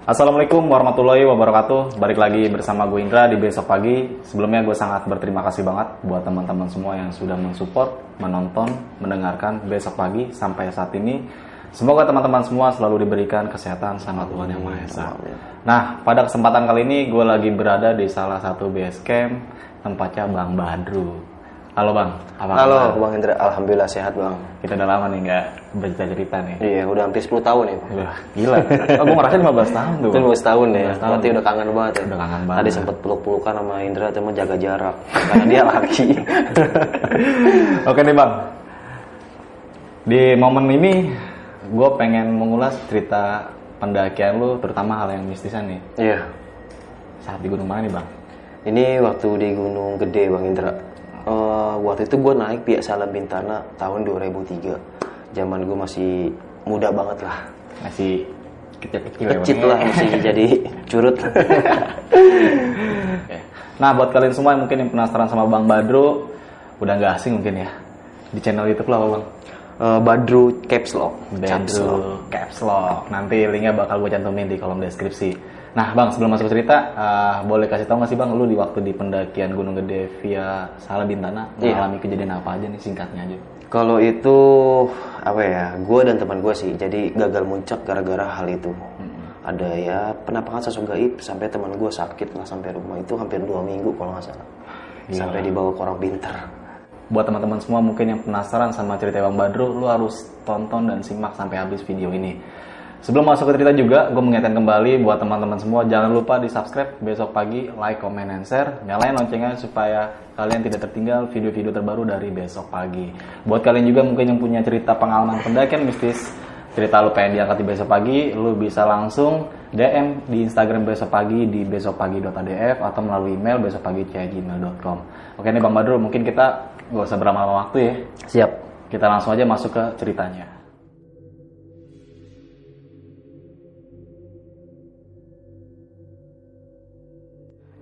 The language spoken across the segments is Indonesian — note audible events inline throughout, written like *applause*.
Assalamualaikum warahmatullahi wabarakatuh. Balik lagi bersama gue Indra di besok pagi. Sebelumnya gue sangat berterima kasih banget buat teman-teman semua yang sudah mensupport, menonton, mendengarkan besok pagi sampai saat ini. Semoga teman-teman semua selalu diberikan kesehatan sama Tuhan Yang Maha Esa. Nah, pada kesempatan kali ini gue lagi berada di salah satu base camp tempatnya Bang Badru. Halo Bang, apa Halo kabar? Bang Indra, Alhamdulillah sehat Bang. Kita udah lama nih nggak bercerita nih. Iya, udah hampir 10 tahun ya Bang. Udah gila. Oh, gue ngerasain 15 tahun tuh. Itu Bang. 15 tahun ya, 15 tahun. berarti udah kangen banget ya. Udah kangen banget. Tadi sempat peluk-pelukan sama Indra, cuma jaga jarak. Karena dia laki. *laughs* Oke nih bang, di momen ini gue pengen mengulas cerita pendakian lu, terutama hal yang mistisan nih. Iya. Saat di gunung mana nih bang? Ini waktu di Gunung Gede Bang Indra. Eh, waktu itu gue naik Pia Salam Bintana tahun 2003. Zaman gue masih muda banget lah. Masih kecil-kecil ya, Kecil Bang? lah masih *laughs* jadi curut. Nah buat kalian semua yang mungkin yang penasaran sama Bang Badro, udah nggak asing mungkin ya di channel YouTube lo apa bang? Eh, Badru Caps Lock. Caps Lock. Badru Caps Lock. Nanti linknya bakal gue cantumin di kolom deskripsi. Nah bang sebelum masuk cerita, eh, boleh kasih tahu nggak sih bang, lu di waktu di pendakian Gunung Gede via Salah Bintana Iya. mengalami kejadian apa aja nih singkatnya aja? Kalau itu apa ya, gue dan teman gue sih, jadi gagal muncak gara-gara hal itu. Ada ya penampakan sosok gaib sampai teman gue sakit lah sampai rumah itu hampir dua minggu kalau nggak salah. Sampai dibawa ke orang pinter. Buat teman-teman semua mungkin yang penasaran sama cerita Bang Badru, lu harus tonton dan simak sampai habis video ini. Sebelum masuk ke cerita juga, gue mengingatkan kembali buat teman-teman semua, jangan lupa di subscribe besok pagi, like, comment, and share. Nyalain loncengnya supaya kalian tidak tertinggal video-video terbaru dari besok pagi. Buat kalian juga mungkin yang punya cerita pengalaman pendakian mistis, cerita lu pengen diangkat di besok pagi, lu bisa langsung DM di Instagram besok pagi di besokpagi.adf atau melalui email besokpagi.gmail.com. Oke nih Bang Badru, mungkin kita gak usah berlama-lama waktu ya. Siap. Kita langsung aja masuk ke ceritanya.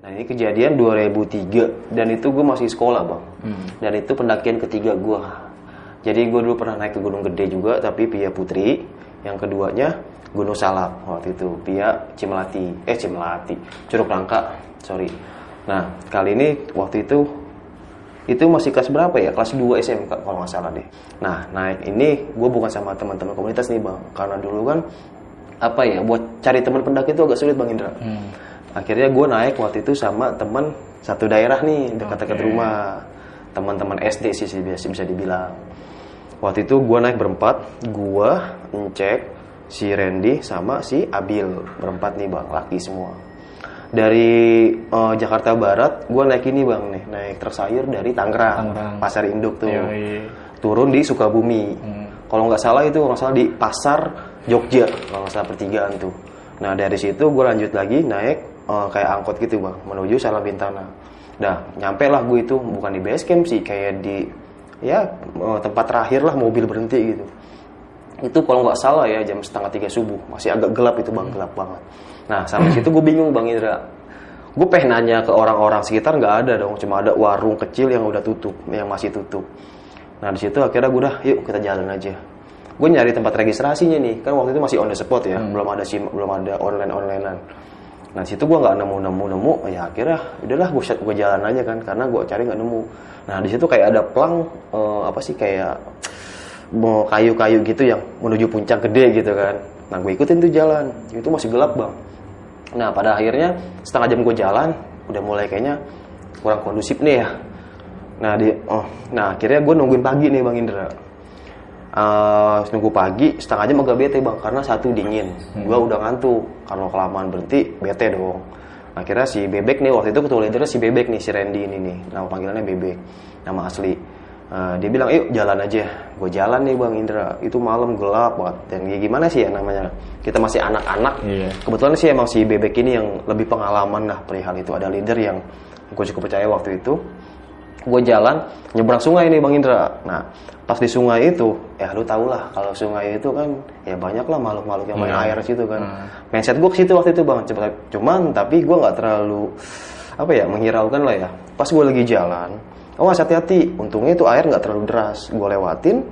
Nah ini kejadian 2003 dan itu gue masih sekolah bang. Dan itu pendakian ketiga gue. Jadi gue dulu pernah naik ke Gunung Gede juga tapi Pia Putri. Yang keduanya Gunung Salak waktu itu Pia Cimelati. Eh Cimelati. Curug Rangka. Sorry. Nah kali ini waktu itu itu masih kelas berapa ya? Kelas 2 SMK kalau nggak salah deh. Nah naik ini gue bukan sama teman-teman komunitas nih bang. Karena dulu kan apa ya buat cari teman pendaki itu agak sulit bang Indra akhirnya gue naik waktu itu sama teman satu daerah nih dekat-dekat rumah teman-teman SD sih biasa bisa dibilang waktu itu gue naik berempat gue ngecek si Randy sama si Abil berempat nih bang laki semua dari eh, Jakarta Barat gue naik ini bang nih naik truk sayur dari Tangerang Tangerang. pasar induk tuh Yoi. turun di Sukabumi. Hmm. Kalau nggak salah itu nggak salah di pasar Jogja kalau nggak salah pertigaan tuh. Nah dari situ gue lanjut lagi naik eh, kayak angkot gitu bang menuju Salah Bintana. Nah nyampe lah gue itu bukan di base camp sih kayak di ya eh, tempat terakhir lah mobil berhenti gitu. Itu kalau nggak salah ya jam setengah tiga subuh masih agak gelap itu bang gelap banget. Nah sampai situ gue bingung bang Indra. Gue pengen nanya ke orang-orang sekitar nggak ada dong, cuma ada warung kecil yang udah tutup, yang masih tutup. Nah di situ akhirnya gue udah, yuk kita jalan aja. Gue nyari tempat registrasinya nih, kan waktu itu masih on the spot ya, belum ada sim, belum ada online onlinean. Nah situ gue nggak nemu nemu nemu, ya akhirnya udahlah gue gue jalan aja kan, karena gue cari nggak nemu. Nah di situ kayak ada plang eh, apa sih kayak mau kayu-kayu gitu yang menuju puncak gede gitu kan. Nah gue ikutin tuh jalan, itu masih gelap bang. Nah pada akhirnya setengah jam gue jalan, udah mulai kayaknya kurang kondusif nih ya. Nah di, oh, nah akhirnya gue nungguin pagi nih bang Indra. Eh, nunggu pagi setengah jam agak bete bang karena satu dingin, gue udah ngantuk. Kalau kelamaan berhenti bete dong. Akhirnya si bebek nih waktu itu ketua leadernya si bebek nih si Randy ini nih, nama panggilannya bebek, nama asli. Eh, dia bilang yuk jalan aja, gue jalan nih bang Indra. Itu malam gelap banget dan ya gimana sih ya namanya kita masih anak-anak. Iya. Kebetulan sih emang si bebek ini yang lebih pengalaman lah perihal itu ada leader yang gue cukup percaya waktu itu gue jalan nyebrang sungai nih bang Indra. Nah pas di sungai itu ya lu tau lah kalau sungai itu kan ya banyak lah makhluk-makhluk yang main Iya. air situ kan. Hmm. mindset gue ke situ waktu itu bang. Cuman tapi gue nggak terlalu apa ya menghiraukan lah ya. Pas gue lagi jalan oh hati-hati. Untungnya itu air nggak terlalu deras. Gue lewatin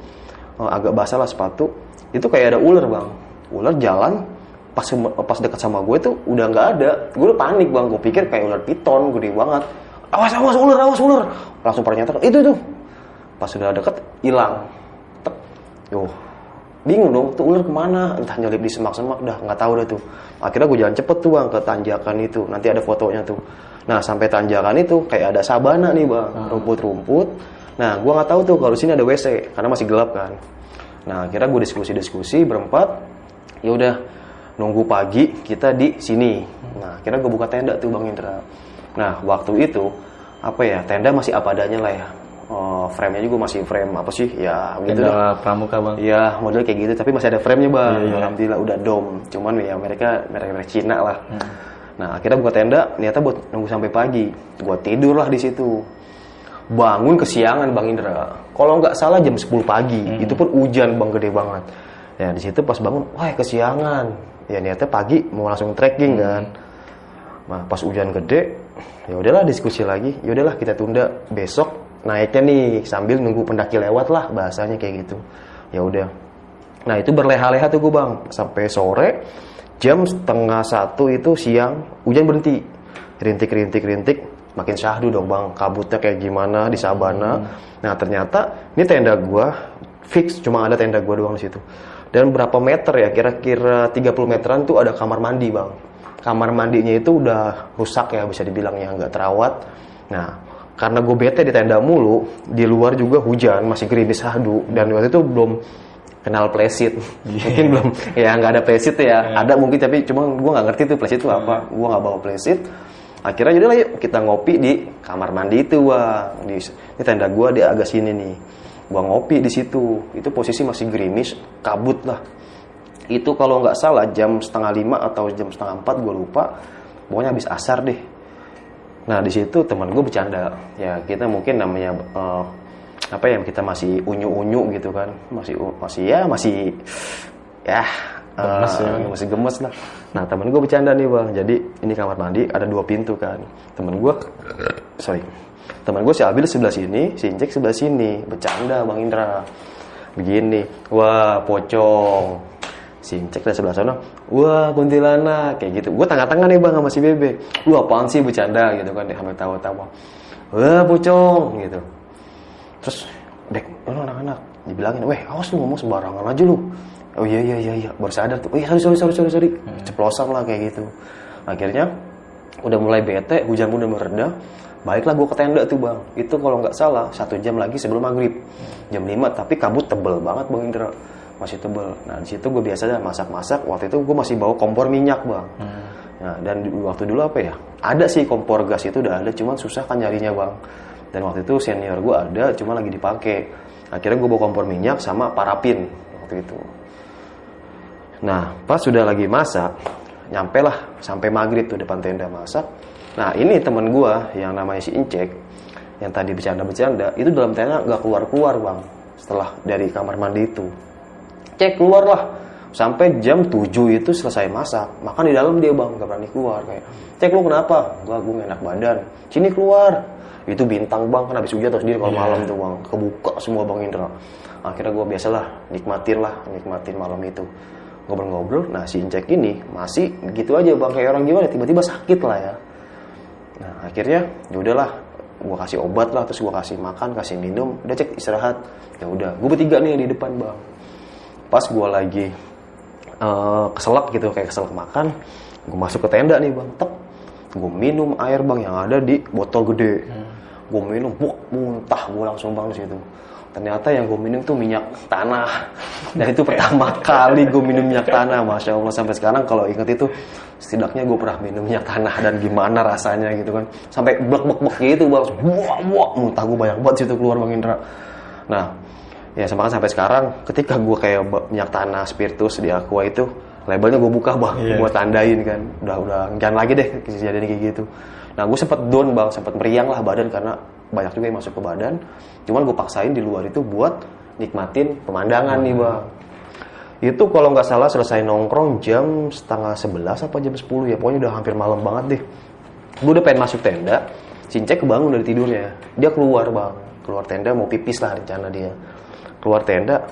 oh, agak basah lah sepatu. Itu kayak ada ular bang. Ular jalan pas pas dekat sama gue tuh udah nggak ada. Gue panik bang. Gue pikir kayak ular piton gede banget awas awas ular awas ular langsung pernyataan itu tuh pas sudah deket hilang. Tek. Yuh, bingung dong tuh ular ke mana? Entah nyelip di semak-semak dah nggak tahu dah tuh. Akhirnya gue jalan cepet tuh bang ke tanjakan itu. Nanti ada fotonya tuh. Nah sampai tanjakan itu kayak ada sabana nih bang. Rumput-rumput. Nah gue nggak tahu tuh kalau di sini ada wc karena masih gelap kan. Nah akhirnya gue diskusi-diskusi berempat. Ya udah nunggu pagi kita di sini. Nah akhirnya gue buka tenda tuh bang Indra nah waktu itu apa ya tenda masih apa adanya lah ya Oh, frame-nya juga masih frame apa sih ya gitu. Tenda pramuka bang. Iya, model kayak gitu, tapi masih ada frame-nya bang. Iya, iya. Alhamdulillah udah dome. Cuman ya mereka merek-merek Cina lah. Nah akhirnya gua tenda, niatnya buat nunggu sampai pagi. Gua tidur lah di situ. Bangun kesiangan bang Indra. Kalau nggak salah jam 10 pagi. Itu pun hujan bang gede banget. Ya di situ pas bangun, wah kesiangan. Ya niatnya pagi mau langsung trekking kan. Nah pas hujan gede, ya udahlah diskusi lagi. Ya udahlah kita tunda. Besok naiknya nih sambil nunggu pendaki lewat lah bahasanya kayak gitu. Ya udah. Nah itu berleha-leha tuh gue bang. Sampai sore jam setengah satu itu siang hujan berhenti. Rintik rintik rintik makin syahdu dong bang. Kabutnya kayak gimana di sabana. Nah ternyata ini tenda gua fix cuma ada tenda gua doang di situ. Dan berapa meter ya? Kira-kira 30 meteran tuh ada kamar mandi bang kamar mandinya itu udah rusak ya bisa dibilang ya nggak terawat. Nah karena gue bete di tenda mulu di luar juga hujan masih gerimis sahdu dan waktu itu belum kenal plesit. *laughs* Mungkin belum ya nggak ada plesit ya. Ada mungkin tapi cuma gue nggak ngerti tuh plesit itu apa. Gue nggak bawa plesit. Akhirnya jadi lah yuk kita ngopi di kamar mandi itu bang di ini tenda gue di agak sini nih. Gua ngopi di situ. Itu posisi masih gerimis kabut lah itu kalau nggak salah jam setengah lima atau jam setengah empat gue lupa. Pokoknya habis asar deh. Nah di situ teman gue bercanda. Ya kita mungkin namanya eh, apa ya kita masih unyu unyu gitu kan. Masih masih ya masih ya Gemes eh, ya. masih gemes lah. Nah temen gue bercanda nih bang. Jadi ini kamar mandi ada dua pintu kan. Temen gue sorry. Temen gue si Abil sebelah sini si Injek sebelah sini. Bercanda bang Indra. Begini wah pocong si Incek dari sebelah sana. Wah kuntilanak kayak gitu. Gue tengah-tengah nih bang sama si Bebe. Lu apaan sih bercanda gitu kan dia sambil tawa-tawa. Wah pocong gitu. Terus dek lu anak-anak. Dibilangin weh awas lu ngomong sembarangan aja lu. Oh iya iya iya iya. Baru sadar tuh oh iya sorry sorry sorry sorry sorry. Ceplosan lah kayak gitu. Akhirnya udah mulai bete hujan udah mereda. Baiklah gue ke tenda tuh bang. Itu kalau nggak salah satu jam lagi sebelum maghrib. Jam 5 tapi kabut tebel banget bang Indra masih tebel. Nah di situ gue biasanya masak-masak. Waktu itu gue masih bawa kompor minyak bang. Nah, dan waktu dulu apa ya? Ada sih kompor gas itu udah ada cuman susah kan nyarinya bang. Dan waktu itu senior gue ada cuma lagi dipakai akhirnya gue bawa kompor minyak sama parafin waktu itu. Nah, pas sudah lagi masak, nyampe lah sampai maghrib tuh depan tenda masak. Nah, ini temen gua yang namanya si Incek, yang tadi bercanda-bercanda, itu dalam tenda nggak keluar-keluar bang. Setelah dari kamar mandi itu, cek keluar lah. Sampai jam 7 itu selesai masak, makan di dalam dia bang, nggak berani keluar kayak. Cek lu kenapa? Gua gue enak badan. Sini keluar. Itu bintang bang, kan habis hujan terus dia kalau malam tuh bang, kebuka semua bang Indra. Akhirnya gue biasalah nikmatin lah, nikmatin malam itu ngobrol-ngobrol. Nah si Incek ini masih gitu aja bang kayak orang gimana tiba-tiba sakit lah ya. Nah akhirnya ya udahlah gue kasih obat lah terus gue kasih makan kasih minum udah cek istirahat ya udah gue bertiga nih di depan bang pas gue lagi eh, keselak gitu kayak keselak makan gue masuk ke tenda nih bang. Tep gue minum air bang yang ada di botol gede. Gue minum buk muntah gue langsung bang di situ. Ternyata yang gue minum tuh minyak tanah. *laughs* Dan itu pertama kali gue minum minyak tanah masya allah. Sampai sekarang kalau inget itu setidaknya gue pernah minum minyak tanah. Dan gimana rasanya gitu kan. Sampai blek blek blek gitu bang. Buah buah muntah gue banyak banget situ keluar bang Indra. Nah ya sama kan sampai sekarang ketika gue kayak minyak tanah spiritus di aqua itu labelnya gue buka bang. Iya. gue tandain kan. Udah udah jangan lagi deh kejadian kayak gitu. Nah gue sempet down bang. Sempet meriang lah badan karena banyak juga yang masuk ke badan. Cuman gue paksain di luar itu buat nikmatin pemandangan nih bang. Itu kalau nggak salah selesai nongkrong jam setengah sebelas apa jam 10 ya. Pokoknya udah hampir malam banget deh. Gue udah pengen masuk tenda. Cincek kebangun dari tidurnya. Dia keluar bang. Keluar tenda mau pipis lah rencana dia keluar tenda.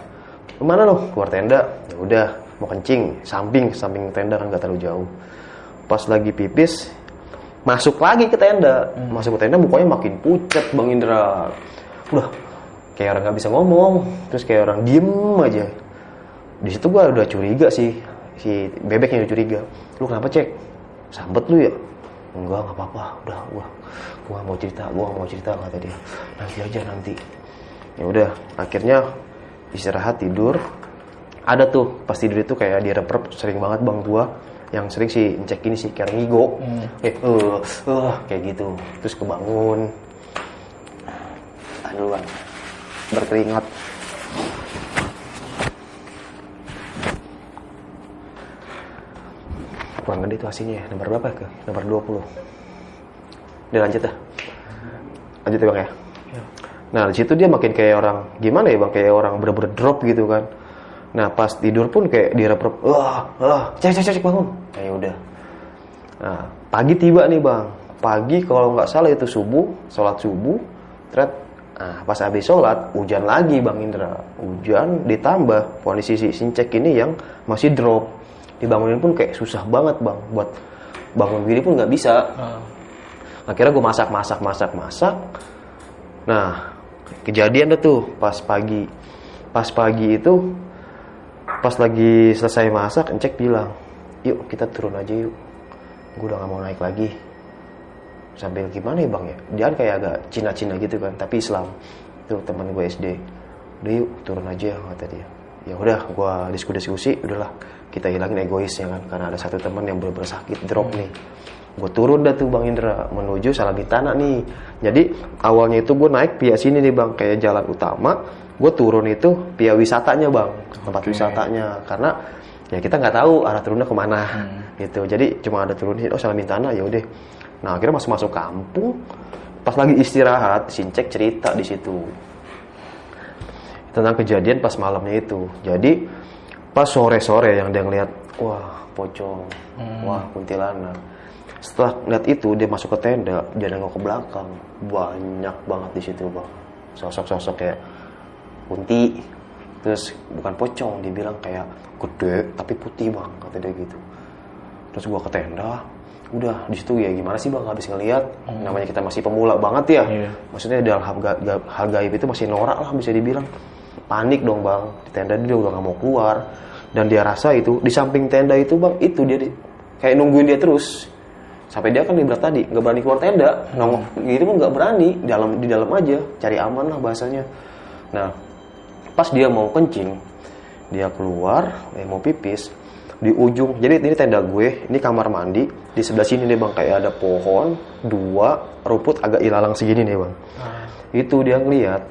Ke mana lo keluar tenda. Ya udah mau kencing samping samping tenda kan nggak terlalu jauh. Pas lagi pipis masuk lagi ke tenda. Masuk ke tenda mukanya makin pucat bang Indra. Udah kayak orang nggak bisa ngomong. Terus kayak orang diem aja. Di situ gua udah curiga sih. Si bebek yang udah curiga. Lu kenapa cek? Sambet lu ya? Enggak nggak apa-apa. Udah gua gua mau cerita gua mau cerita kata dia. Nanti aja nanti. Ya udah akhirnya istirahat tidur. Ada tuh pas tidur itu kayak di rep sering banget bang gua. Yang sering sih cek ini sih kayak ngigo eh eh eh, kayak gitu. Terus kebangun. Aduh bang. Berkeringat. Kurang gede itu hasilnya ya. Nomor berapa ke? Nomor 20 udah lanjut dah. Lanjut ya bang ya nah di situ dia makin kayak orang gimana ya bang? Kayak orang bener-bener drop gitu kan. Nah pas tidur pun kayak direp wah wah cek cek cek bangun. Ya udah. Nah pagi tiba nih bang. Pagi kalau nggak salah itu subuh sholat subuh thread nah pas habis sholat hujan lagi bang Indra. Hujan ditambah kondisi si sincek ini yang masih drop. Dibangunin pun kayak susah banget bang buat bangun diri pun nggak bisa. Akhirnya gue masak masak masak masak. Nah kejadian tuh pas pagi. Pas pagi itu pas lagi selesai masak encek bilang yuk kita turun aja yuk. Gue udah gak mau naik lagi. Sambil gimana ya bang ya? Dia kan kayak agak Cina-Cina gitu kan tapi Islam. Itu teman gue SD udah yuk turun aja kata dia. Ya udah gue diskusi-diskusi udahlah. Kita hilangin egoisnya kan karena ada satu teman yang bener-bener sakit drop nih gue turun dah tuh bang Indra menuju Salabitana nih. Jadi awalnya itu gue naik via sini nih bang kayak jalan utama. Gue turun itu via wisatanya bang tempat wisatanya. Karena ya kita nggak tahu arah turunnya ke mana gitu. Jadi cuma ada turun oh Salabitana ya udah. Nah akhirnya masuk masuk kampung. Pas lagi istirahat sincek cerita di situ tentang kejadian pas malamnya itu. Jadi pas sore-sore yang dia ngeliat wah pocong wah kuntilanak setelah ngeliat itu dia masuk ke tenda dia nengok ke belakang. Banyak banget di situ bang. Sosok-sosok kayak kunti terus bukan pocong dia bilang kayak gede tapi putih bang kata dia gitu. Terus gua ke tenda udah di situ ya gimana sih bang habis ngeliat? Namanya kita masih pemula banget ya. Iya. maksudnya dalam hal, ga- ga- hal gaib itu masih norak lah bisa dibilang. Panik dong bang. Di tenda dia udah nggak mau keluar. Dan dia rasa itu di samping tenda itu bang itu dia di- kayak nungguin dia terus sampai dia kan berat tadi nggak berani keluar tenda. Nongol gitu pun nggak berani dalam di dalam aja cari aman lah bahasanya. Nah pas dia mau kencing dia keluar eh, mau pipis di ujung jadi ini tenda gue ini kamar mandi di sebelah sini nih bang kayak ada pohon dua rumput agak ilalang segini nih bang. Itu dia ngeliat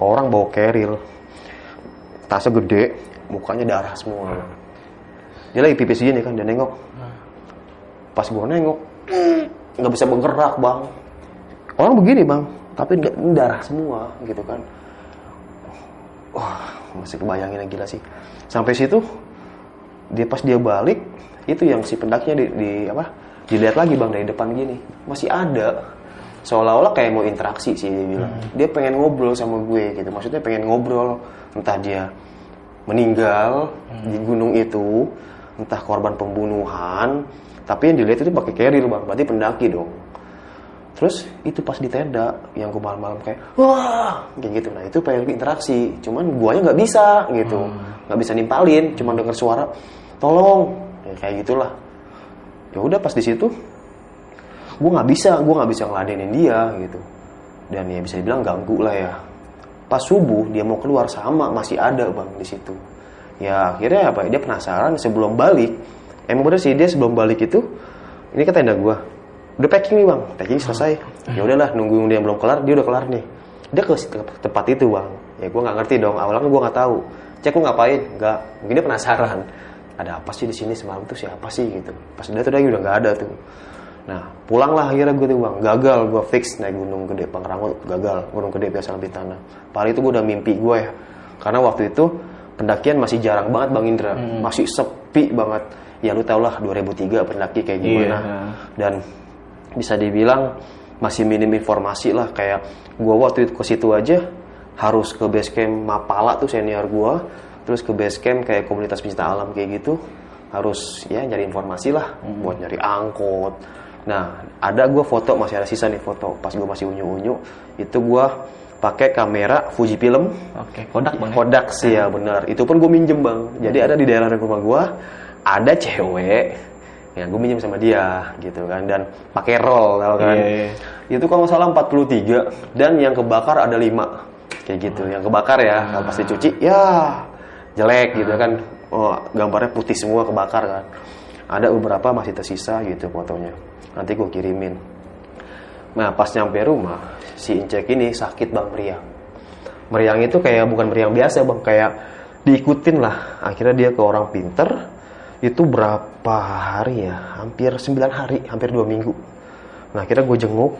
orang bawa keril. Tasnya gede mukanya darah semua. Dia lagi pipis gini kan dia nengok. Pas gue nengok nggak bisa bergerak bang. Orang begini bang. Tapi nggak darah semua gitu kan. Wah masih kebayangin gila sih. Sampai situ dia pas dia balik itu yang si pendaknya di, di apa dilihat lagi bang dari depan gini. Masih ada. Seolah-olah kayak mau interaksi sih dia bilang. Dia pengen ngobrol sama gue gitu. Maksudnya pengen ngobrol. Entah dia meninggal di gunung itu entah korban pembunuhan tapi yang dilihat itu pakai keril bang. Berarti pendaki dong. Terus itu pas di tenda yang gue malam-malam kayak wah! Kayak gitu. Nah itu pengen interaksi. Cuman guanya nggak bisa gitu. Nggak bisa nimpalin cuman denger suara tolong! Ya, kayak gitulah. Ya udah pas di situ gue nggak bisa gue nggak bisa ngeladenin dia gitu. Dan ya bisa dibilang ganggu lah ya. Pas subuh dia mau keluar sama masih ada bang di situ. Ya akhirnya apa dia penasaran sebelum balik emang bener sih dia sebelum balik itu ini kan tenda gua. Udah packing nih bang. Packing selesai. Ya udahlah nunggu dia belum kelar dia udah kelar nih. Dia ke ke tempat itu bang. Ya gua nggak ngerti dong. Awalnya gua nggak tahu. Cek lu ngapain? Nggak. Mungkin dia penasaran. Ada apa sih di sini semalam tuh? Siapa sih gitu. Pas dia tuh lagi udah nggak ada tuh. Nah pulanglah akhirnya gue tuh bang. Gagal gue fix naik gunung gede Pangrango. Gagal gunung gede biasa lebih tanah. Paling itu gue udah mimpi gue ya. Karena waktu itu pendakian masih jarang banget bang Indra. Masih sepi banget ya lu tau lah 2003 pendaki kayak gimana Iya. dan bisa dibilang masih minim informasi lah kayak gua waktu itu ke situ aja harus ke base camp Mapala tuh senior gua terus ke base camp kayak komunitas pencinta alam kayak gitu harus ya nyari informasi lah buat nyari angkot nah ada gue foto masih ada sisa nih foto pas gue masih unyu unyu itu gue pakai kamera Fujifilm Oke, Kodak bang. Kodak sih ya benar. Itu pun gue minjem bang. Jadi ada di daerah rumah gue ada cewek ya gue minjem sama dia gitu kan dan pakai roll tau kan. Iya, iya. Itu kalau salah 43 dan yang kebakar ada 5 kayak gitu. Yang kebakar ya kalau pas dicuci ya jelek gitu kan. Oh, gambarnya putih semua kebakar kan. Ada beberapa masih tersisa gitu fotonya. Nanti gue kirimin. Nah pas nyampe rumah si Incek ini sakit bang meriang. Meriang itu kayak bukan meriang biasa bang, kayak diikutin lah. Akhirnya dia ke orang pinter, itu berapa hari ya? Hampir 9 hari, hampir dua minggu. Nah akhirnya gue jenguk,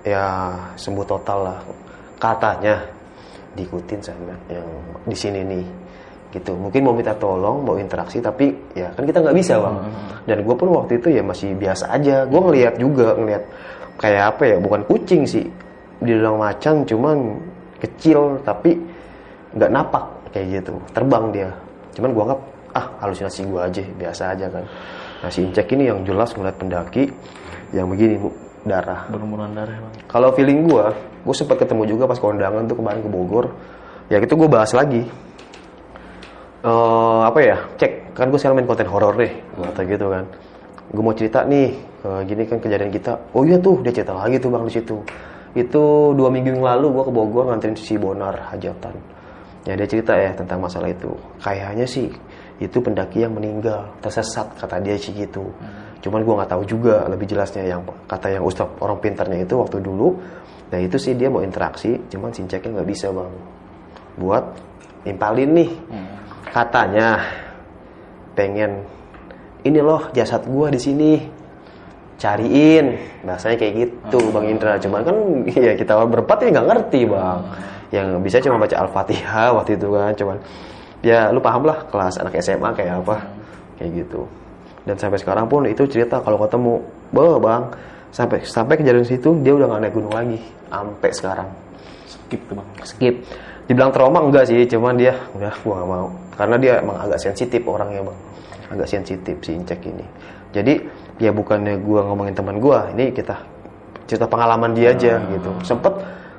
ya sembuh total lah. Katanya diikutin sama yang di sini nih gitu. Mungkin mau minta tolong mau interaksi tapi ya kan kita nggak bisa bang. Dan gue pun waktu itu ya masih biasa aja. Gue ngelihat juga ngelihat kayak apa ya bukan kucing sih. Dibilang macan cuman kecil tapi nggak napak kayak gitu. Terbang dia. Cuman gue anggap ah halusinasi gue aja biasa aja kan nah si Incek ini yang jelas ngeliat pendaki yang begini bu darah Berumuran darah bang. kalau feeling gue, gue sempat ketemu juga pas kondangan tuh kemarin ke Bogor. Ya itu gue bahas lagi. Eh apa ya? Cek kan gue sekarang main konten horor deh, atau gitu kan. Gue mau cerita nih, eh, gini kan kejadian kita. Oh iya tuh dia cerita lagi tuh bang di situ. Itu dua minggu yang lalu gue ke Bogor nganterin si Bonar hajatan. Ya dia cerita ya tentang masalah itu. Kayaknya sih itu pendaki yang meninggal tersesat kata dia sih gitu. Cuman gue nggak tahu juga lebih jelasnya yang kata yang ustaz orang pintarnya itu waktu dulu. Nah itu sih dia mau interaksi, cuman sinceknya nggak bisa bang. Buat nimpalin nih. Katanya pengen ini loh jasad gue di sini cariin bahasanya kayak gitu bang Indra cuman kan ya kita berempat ya nggak ngerti bang yang bisa cuma baca al-fatihah waktu itu kan cuman ya lu paham lah kelas anak SMA kayak apa kayak gitu. Dan sampai sekarang pun itu cerita kalau ketemu. Bah bang sampai sampai kejadian situ dia udah nggak naik gunung lagi sampai sekarang. Skip tuh bang. skip. Dibilang trauma enggak sih cuman dia udah gua nggak mau. Karena dia emang agak sensitif orangnya bang. Agak sensitif si Incek ini. Jadi ya bukannya gua ngomongin teman gua ini kita cerita pengalaman dia aja gitu. Sempet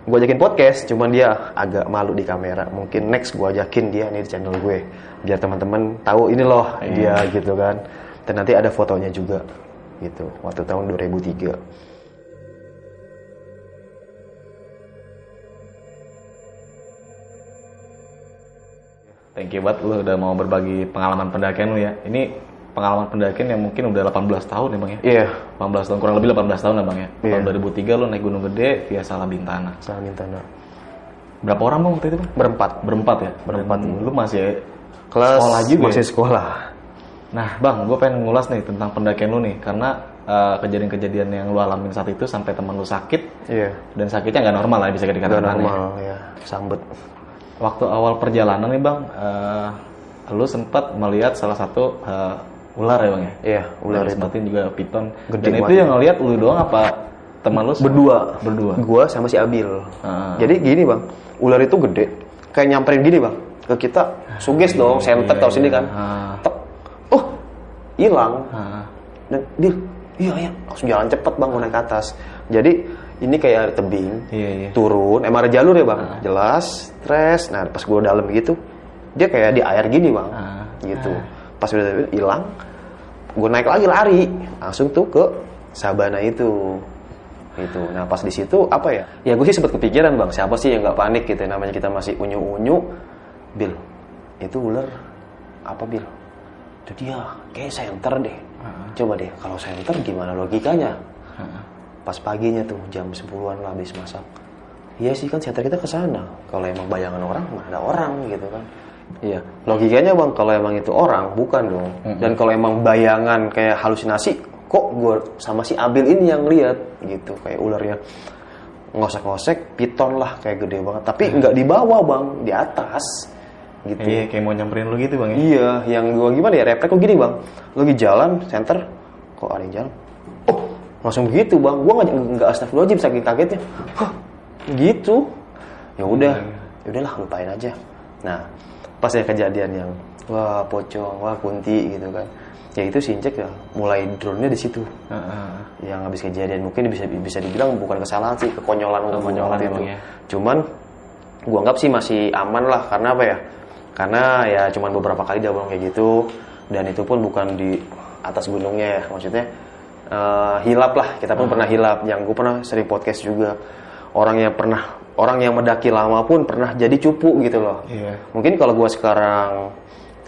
gua ajakin podcast cuman dia agak malu di kamera. Mungkin next gua ajakin dia nih di channel gue biar teman-teman tahu ini loh dia gitu kan. Dan nanti ada fotonya juga gitu waktu tahun 2003 Thank you banget lu udah mau berbagi pengalaman pendakian lu ya. Ini pengalaman pendakian yang mungkin udah 18 tahun ya bang ya. iya 18 tahun kurang lebih 18 tahun lah bang ya. Iya. Tahun 2003 lu naik Gunung Gede via Salabintana. salah minta Berapa orang bang waktu itu bang? berempat Berempat ya. Berempat. Dan Lu masih kelas sekolah juga. masih ya? sekolah Nah bang, gue pengen ngulas nih tentang pendakian lu nih karena eh, kejadian-kejadian yang lu alamin saat itu sampai temen lu sakit iya dan sakitnya nggak normal lah bisa Gak dikatakan ya. normal ya sambet Waktu awal perjalanan nih bang, eh, lu sempat melihat salah satu eh, ular ya bang ya? iya ular Ular itu juga piton. Gede Dan itu yang ngelihat lu doang apa teman lu? berdua Berdua. gua sama si Abil Ah. jadi gini bang ular itu gede kayak nyamperin gini bang ke kita suges dong sentet tau sini kan Ah. Tek. oh hilang Ah. dan dia iya iya langsung jalan cepet bang mau naik ke atas jadi ini kayak tebing Iya iya. turun emang ada jalur ya bang jelas stres nah pas gue dalam gitu dia kayak di air gini bang Ah. gitu pas udah hilang gue naik lagi lari. Langsung tuh ke sabana itu. Gitu. Nah pas di situ apa ya? Ya gue sih sempet kepikiran bang. Siapa sih yang nggak panik gitu namanya kita masih unyu unyu Bill itu ular apa Bill itu dia. Kayak center deh. Coba deh kalau center gimana logikanya? Pas paginya tuh jam 10-an lah habis masak. Iya sih kan center kita ke sana. Kalau emang bayangan orang mana ada orang gitu kan iya. Logikanya bang kalau emang itu orang bukan dong. Dan kalau emang bayangan kayak halusinasi kok gue sama si Abil ini yang lihat? Gitu kayak ularnya ngosek-ngosek piton lah kayak gede banget. Tapi nggak di bawah bang di atas. Gitu. Iya kayak mau nyamperin lu gitu bang ya? Iya, yang gua gimana ya refleks kok gini bang, lagi jalan center, kok ada yang jalan, oh langsung begitu bang, gua nggak nggak astagfirullahaladzim saking kagetnya, Hah, gitu, ya udah, ya udahlah lupain aja. Nah, pas ya kejadian yang wah pocong wah kunti gitu kan. Ya itu si Incek ya mulai drone-nya di situ. Heeh. yang habis kejadian mungkin bisa bisa dibilang bukan kesalahan sih kekonyolan gua Kekonyolan waktu emang itu. ya. cuman gua anggap sih masih aman lah karena apa ya? Karena ya cuman beberapa kali dia kayak gitu dan itu pun bukan di atas gunungnya ya maksudnya eh, hilap lah. Kita pun pernah hilap. Yang gue pernah sering podcast juga orang yang pernah orang yang mendaki lama pun pernah jadi cupu gitu loh. Iya. mungkin kalau gue sekarang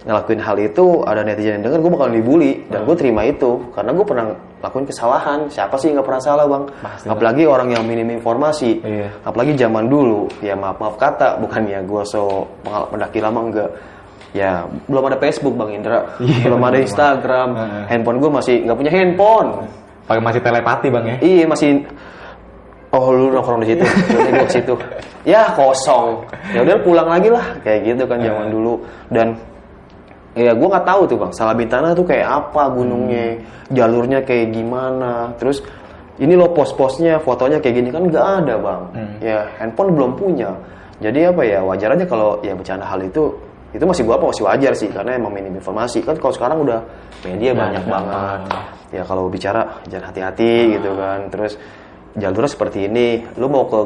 ngelakuin hal itu ada netizen yang denger gue bakal dibully. Dan gue terima itu karena gue pernah lakuin kesalahan. Siapa sih nggak pernah salah bang? Pasti. apalagi orang yang minim informasi. Iya. apalagi zaman dulu. Ya maaf maaf kata bukan ya gue so pendaki lama enggak. Ya belum ada Facebook bang Indra. Iya, belum ada. Instagram. Handphone gue masih nggak punya handphone. Pakai masih telepati bang ya? Iya masih Oh lu nongkrong di situ, *laughs* ke situ. Ya kosong. Ya udah pulang lagi lah, kayak gitu kan zaman dulu. Dan ya gue nggak tahu tuh bang, Salabintana tuh kayak apa gunungnya, jalurnya kayak gimana. Terus ini loh pos-posnya, fotonya kayak gini. Kan nggak ada bang. Ya handphone belum punya. Jadi apa ya wajar aja kalau ya bercanda hal itu itu masih gua apa masih wajar sih. Karena emang minim informasi. Kan kalau sekarang udah media banyak banget. ya kalau bicara jangan hati-hati gitu kan. Terus jalurnya seperti ini. Lu mau ke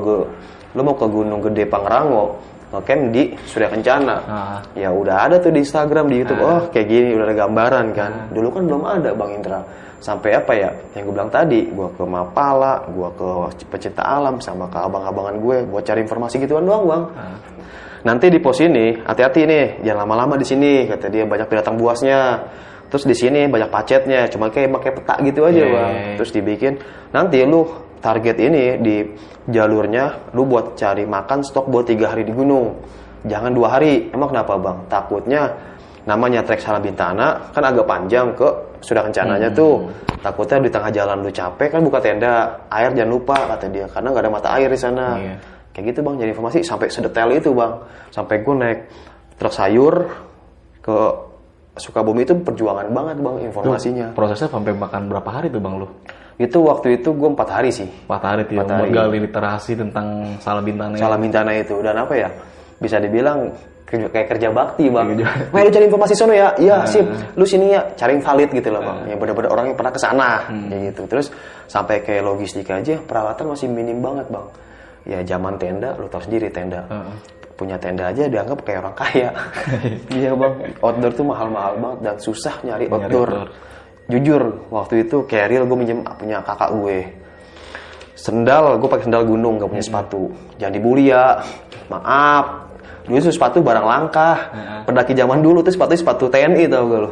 lu mau ke Gunung Gede Pangrango ngecamp di Surya Kencana. Ah. ya udah ada tuh di Instagram di YouTube. Oh kayak gini udah ada gambaran kan? Dulu kan belum ada Bang Indra. Sampai apa ya? Yang gue bilang tadi gua ke Mapala gua ke pecinta alam sama ke abang-abangan gue buat cari informasi gituan doang Bang. Nanti di pos ini hati-hati nih jangan lama-lama di sini kata dia banyak binatang buasnya. Terus di sini banyak pacetnya cuma kayak pakai peta gitu aja Iya, bang. iya. terus dibikin nanti lu target ini di jalurnya lu buat cari makan stok buat tiga hari di gunung. Jangan dua hari. Emang kenapa bang? Takutnya namanya trek Salabintana kan agak panjang ke sudah kencananya Hmm. tuh. Takutnya di tengah jalan lu capek kan buka tenda air jangan lupa kata dia karena nggak ada mata air di sana. Iya. kayak gitu bang jadi informasi sampai sedetail itu bang. Sampai gue naik truk sayur ke Sukabumi itu perjuangan banget bang informasinya. Prosesnya sampai makan berapa hari tuh bang lu? Itu waktu itu gue empat hari sih. Empat hari tuh ya, Empat hari. menggali literasi tentang salah mintana itu. Dan apa ya bisa dibilang kayak kerja bakti bang. Kerja. Wah lu cari informasi sono ya. Iya sip. Lu sini ya cari yang valid gitu loh bang. Yang benar-benar orang yang pernah ke sana kayak gitu. Terus sampai kayak logistik aja peralatan masih minim banget bang. Ya zaman tenda lu tahu sendiri tenda. Heeh. punya tenda aja dianggap kayak orang kaya. *laughs* Iya bang. Outdoor tuh mahal-mahal banget dan susah nyari Nyari outdoor. outdoor. Jujur waktu itu real gue minjem punya kakak gue. Sendal gue pakai sendal gunung gak punya sepatu. Jangan dibully ya. Maaf. Dulu itu sepatu barang langka. Pendaki zaman dulu tuh sepatu sepatu TNI tau gak lu?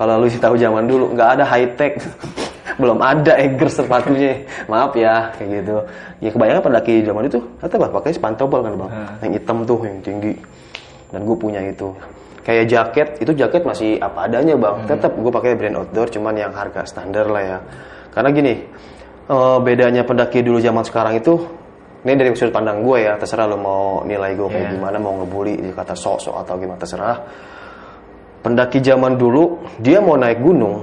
Kalau lu tahu zaman dulu nggak ada high tech *laughs* belum ada Eger sepatunya. Maaf ya kayak gitu. Ya kebanyakan pendaki zaman itu kata apa pakai sepantobel kan bang. Yang hitam tuh yang tinggi. Dan gue punya itu kayak jaket itu jaket masih apa adanya bang. Tetap gue pakai brand outdoor cuman yang harga standar lah ya. Karena gini eh, bedanya pendaki dulu zaman sekarang itu ini dari sudut pandang gue ya terserah lo mau nilai gue kayak Iya. gimana mau ngebully kata sok-sok atau gimana terserah. Pendaki zaman dulu dia mau naik gunung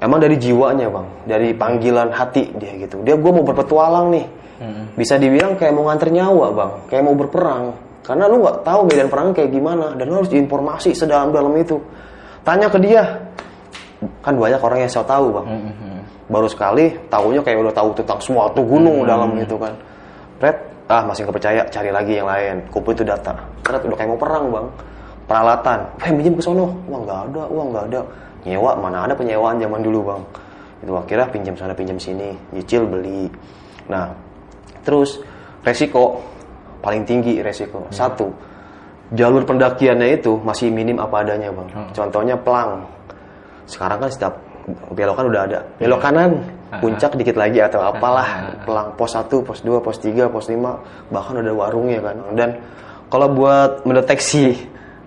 emang dari jiwanya bang. Dari panggilan hati dia gitu. Dia gue mau berpetualang nih. Bisa dibilang kayak mau nganter nyawa bang. Kayak mau berperang karena lu nggak tahu medan perang kayak gimana dan lu harus informasi sedalam-dalam itu. Tanya ke dia. Kan banyak orang yang saya tahu bang. Baru sekali tahunya kayak udah tahu tentang suatu gunung dalam itu kan. Red ah masih nggak percaya cari lagi yang lain. Kumpul itu data. Red udah kayak mau perang bang. Peralatan. Eh minjem ke sono. Uang nggak ada uang nggak ada. Nyewa mana ada penyewaan zaman dulu bang. Itu akhirnya pinjam sana pinjam sini. Nyicil beli. Nah terus resiko paling tinggi resiko. Satu jalur pendakiannya itu masih minim apa adanya bang. Contohnya pelang. Sekarang kan setiap belokan udah ada. Belok kanan puncak dikit lagi atau apalah. Pelang pos 1, pos 2, pos 3, pos 5 bahkan ada warungnya kan. Dan kalau buat mendeteksi